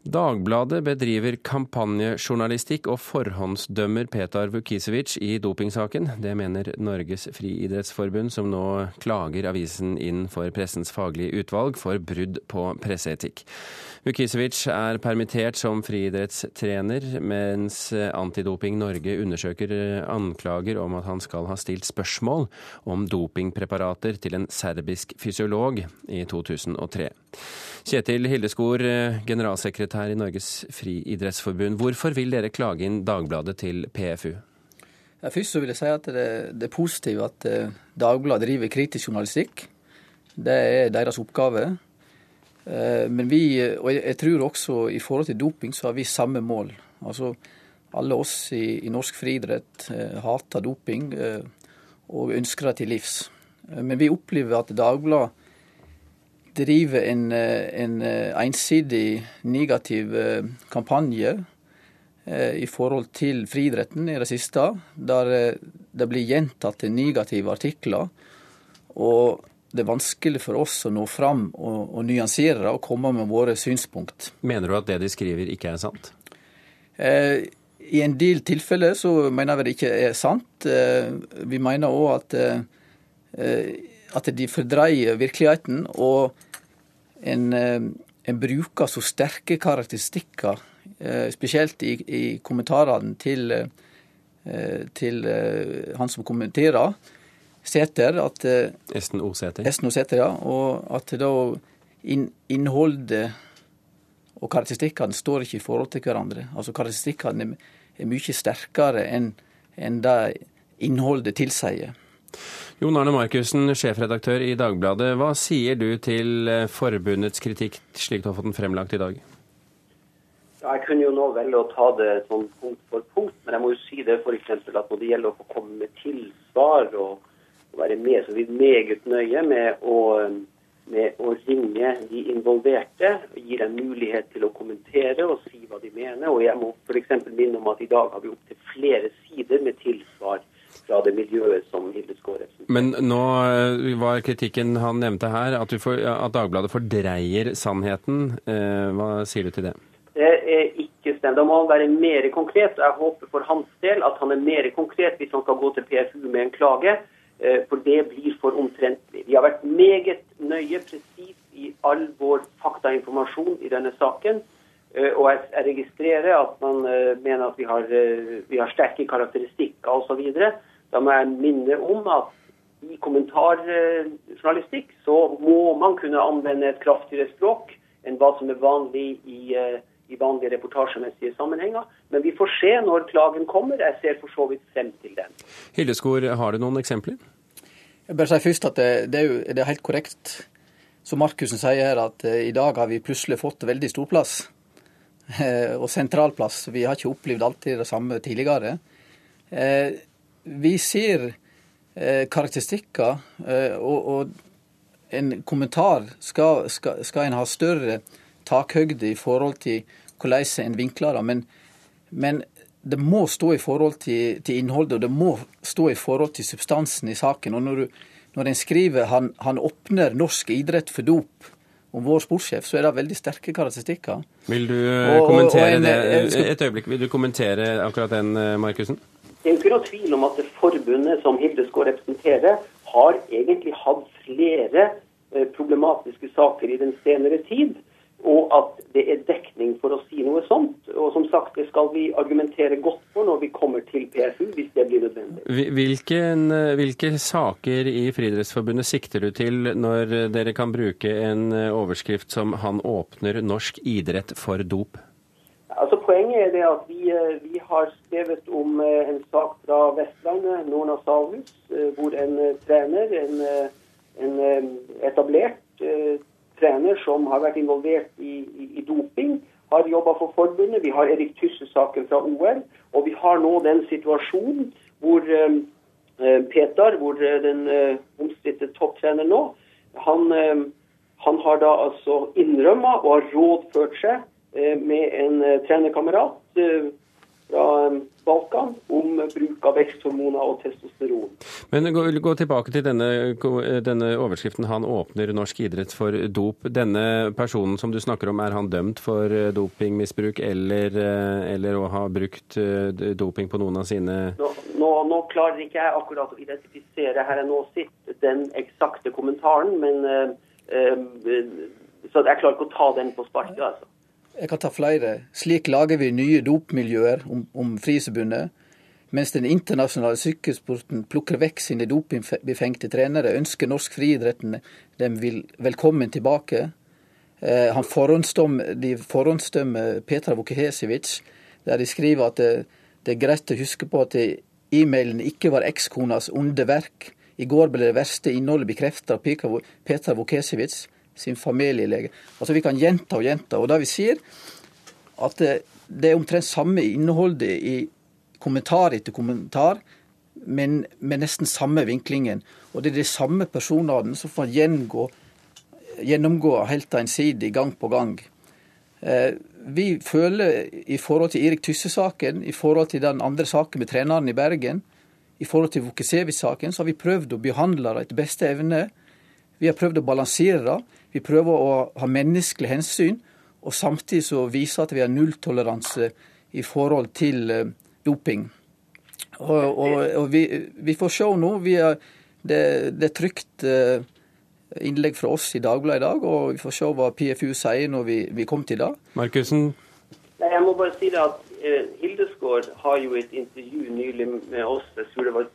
Dagbladet bedriver kampanjejournalistikk og forhåndsdømmer Petar Vukisevic i dopingsaken. Det mener Norges friidrettsforbund, som nå klager avisen inn for pressens faglige utvalg for brudd på presseetikk. Vukisevic er permittert som friidrettstrener, mens Antidoping Norge undersøker anklager om at han skal ha stilt spørsmål om dopingpreparater til en serbisk fysiolog i 2003. Kjetil Hildeskor, generalsekretær i Norges friidrettsforbund. Hvorfor vil dere klage inn Dagbladet til PFU? Ja, først så vil jeg si at det, det er positivt at eh, Dagbladet driver kritisk journalistikk. Det er deres oppgave. Eh, men vi, og jeg tror også i forhold til doping, så har vi samme mål. Altså alle oss i, i norsk friidrett eh, hater doping og ønsker det til livs. Men vi opplever at Dagbladet driver en, eh, en eh, ensidig negativ eh, kampanje i forhold til friidretten i det siste, der det blir gjentatt negative artikler. Og det er vanskelig for oss å nå fram og, og nyansere det og komme med våre synspunkt. Mener du at det de skriver ikke er sant? Eh, I en del tilfeller så mener vi det ikke er sant. Eh, vi mener òg at eh, at de fordreier virkeligheten. Og en, eh, en bruker så sterke karakteristikker, eh, spesielt i, i kommentarene til, eh, til han som kommenterer, Sæter, at Esten O. Sæter. Esten O. Sæter, ja. Og at da innholdet og karakteristikkene står ikke i forhold til hverandre. Altså Karakteristikkene er mye sterkere enn enn det innholdet tilsier. Jon Arne Markussen, sjefredaktør i Dagbladet. Hva sier du til eh, forbundets kritikk slik du har fått den fremlagt i dag? Jeg kunne jo nå velge å ta det sånn punkt for punkt, men jeg må jo si det f.eks. at når det gjelder å få komme med tilsvar og, være med, så vi meget nøye med å, med å ringe de involverte. Gi dem mulighet til å kommentere og si hva de mener. Og jeg må f.eks. minne om at i dag har vi opptil flere sider med tilsvar fra det miljøet som Hilde Skåre Men nå eh, var kritikken han nevnte her, at, får, at Dagbladet fordreier sannheten. Eh, hva sier du til det? Det er ikke stemt. Da må han være mer konkret. Jeg håper for hans del at han er mer konkret hvis han skal gå til PFU med en klage. Eh, for det blir for omtrentlig. Vi har vært meget nøye, presis i all vår faktainformasjon i denne saken. Og jeg registrerer at man mener at vi har, vi har sterke karakteristikker osv. Da må jeg minne om at i kommentarjournalistikk så må man kunne anvende et kraftigere språk enn hva som er vanlig i, eh, i vanlige reportasjemessige sammenhenger. Men vi får se når klagen kommer. Jeg ser for så vidt frem til den. Hildeskor, har du noen eksempler? Jeg bare sier først at det, det, er jo det er helt korrekt som Markussen sier her, at eh, i dag har vi plutselig fått veldig stor plass. og sentral plass. Vi har ikke opplevd alltid det samme tidligere. Eh, vi ser eh, karakteristikker, eh, og, og, en kommentar skal, skal, skal, en ha større takhøgde i forhold til hvordan en vinkler det. Men, men, det må stå i forhold til, til, innholdet, og det må stå i forhold til substansen i saken. Og når, du, når en skriver han, han åpner norsk idrett for dop om vår sportssjef, så er det veldig sterke karakteristikker. Vil du og, kommentere og en, det? Et øyeblikk, vil du kommentere akkurat den, eh, Markussen? Det er jo ikke noe tvil om at det forbundet som Hildeskår representerer, har egentlig hatt flere eh, problematiske saker i den senere tid. Og at det er dekning for å si noe sånt. Og som sagt, det skal vi argumentere godt for når vi kommer til PFU, hvis det blir nødvendig. Hvilken, eh, hvilke saker i Friidrettsforbundet sikter du til når dere kan bruke en eh, overskrift som 'Han åpner norsk idrett for dop'? Poenget er det at vi, eh, vi har skrevet om eh, en sak fra Vestlandet, Norna Salhus, eh, hvor en trener, en, en etablert trener som har vært involvert i, i, i doping, har jobba for forbundet. Vi har Erik Tysse-saken fra OL. Og vi har nå den situasjonen hvor uh, Peter, hvor den omstridte topptrener nå, han, han har da altså innrømma og har rådført seg Eh, med en eh, trenerkamerat. Eh, fra Balkan om bruk av veksthormoner og testosteron. Men gå, gå tilbake til denne, denne, overskriften 'Han åpner norsk idrett for dop'. Denne personen som du snakker om, er han dømt for dopingmisbruk eller, eller å ha brukt doping på noen av sine Nå, nå, nå klarer ikke jeg akkurat å identifisere her jeg nå sitter den eksakte kommentaren, men uh, så jeg klarer ikke å ta den på sparket. altså. Jeg kan ta flere. Slik lager vi nye dopmiljøer om, om Friserbundet. Mens den internasjonale sykkelsporten plukker vekk sine dopingbefengte trenere, ønsker norsk friidrett dem velkommen tilbake. Eh, han de forhåndsdømmer Petra Vukehesevic, der de skriver at det, det, er greit å huske på at e-mailen ikke var ekskonas onde verk. I går ble det verste innholdet bekreftet av Petra Vukesevic sin familielege. Altså Vi kan gjenta og gjenta. Og da vi sier at det, det er omtrent samme innholdet i kommentar etter kommentar, men med nesten samme vinklingen. Og det er de samme personene som får gjengå, gjennomgå helt ensidig gang på gang. Eh, vi føler i forhold til Erik Tysse-saken, i forhold til den andre saken med treneren i Bergen, i forhold til Vukesevic-saken, så har vi prøvd å behandle det etter beste evne. Vi har prøvd å balansere det. Vi prøver å ha menneskelig hensyn, og samtidig så vise at vi har nulltoleranse i forhold til eh, doping. Og, og, og vi, vi, får se nå. Er, det, det, er trygt eh, innlegg fra oss i Dagbladet i dag, og vi får se hva PFU sier når vi, vi kommer til det. Markusen? Jeg må bare si det at eh, Hildesgaard har jo et intervju nylig med oss, jeg tror det var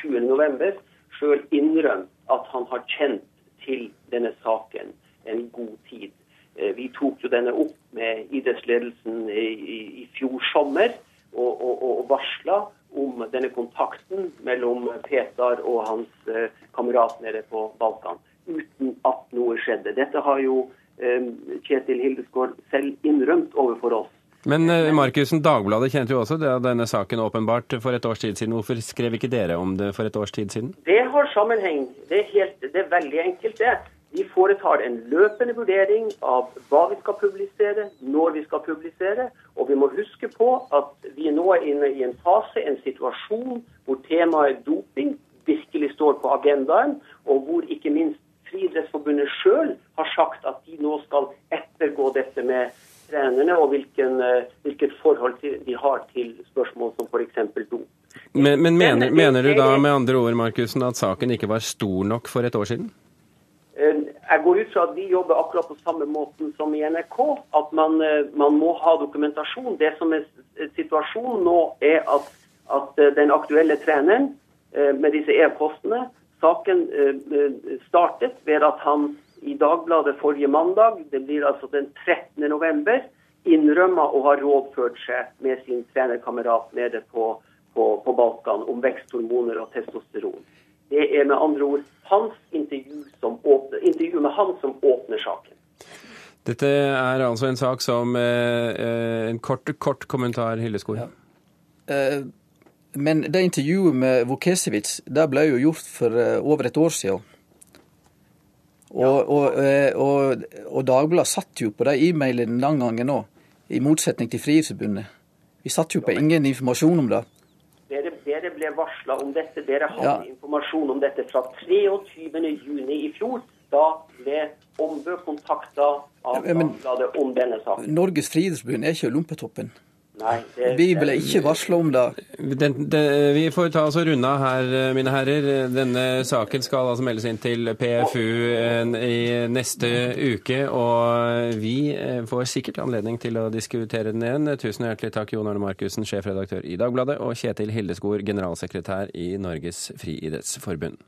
20.11., sjøl innrømt at han har kjent til denne saken en god tid. Eh, vi tok jo denne opp med idrettsledelsen i, i, i fjor sommer og, og, og varsla om denne kontakten mellom Petar og hans eh, kamerat nede på Balkan, uten at noe skjedde. Dette har jo eh, Kjetil Hildesgaard selv innrømt overfor oss. Men Markussen, Dagbladet kjente jo også det, denne saken åpenbart for et års tid siden. Hvorfor skrev ikke dere om det for et års tid siden? Det har sammenheng. Det er, helt, det er veldig enkelt, det. Vi foretar en løpende vurdering av hva vi skal publisere, når vi skal publisere. Og vi må huske på at vi nå er inne i en fase, en situasjon, hvor temaet doping virkelig står på agendaen, og hvor ikke minst Friidrettsforbundet sjøl har sagt at de nå skal ettergå dette med trenerne, og hvilken, eh, hvilket forhold de har til spørsmål som f.eks. dop. Men, men mener, mener, du da med andre ord Markusen, at saken ikke var stor nok for et år siden? Eh, jeg går ut fra at vi jobber akkurat på samme måten som i NRK. At man, eh, man må ha dokumentasjon. Det som er situasjonen nå, er at, at den aktuelle treneren med disse e-postene Saken startet ved at han i Dagbladet forrige mandag, det blir altså den 13. november, innrømma å ha rådført seg med sin trenerkamerat nede på, på, på, Balkan om veksthormoner og testosteron. Det er med andre ord hans intervju, åpner, intervju med han som åpner saken. Dette er altså en sak som eh, eh En kort, kort kommentar, Hilleskog. Ja. Eh, men det intervjuet med Vukesevic det ble jo gjort for eh, over et år siden. Og, og, eh, og, og Dagbladet satt jo på de e-mailene den gangen òg, i motsetning til Frihetsforbundet. Vi satt jo på ingen informasjon om det. Dere, ble varsla om dette. Dere hadde ja. informasjon om dette fra 23.6 i fjor. Da ble Ombø kontakta av Dagbladet om denne saken. Norges Friidrettsforbund er ikke Lompetoppen. Nei, det, vi ble ikke varsla om det. Den, den, Vi får ta oss og runde av her, mine herrer. Denne saken skal altså meldes inn til PFU i neste uke. Og vi eh, får sikkert anledning til å diskutere den igjen. Tusen hjertelig takk, Jon Arne Markussen, sjefredaktør i Dagbladet, og Kjetil Hildeskor, generalsekretær i Norges friidrettsforbund.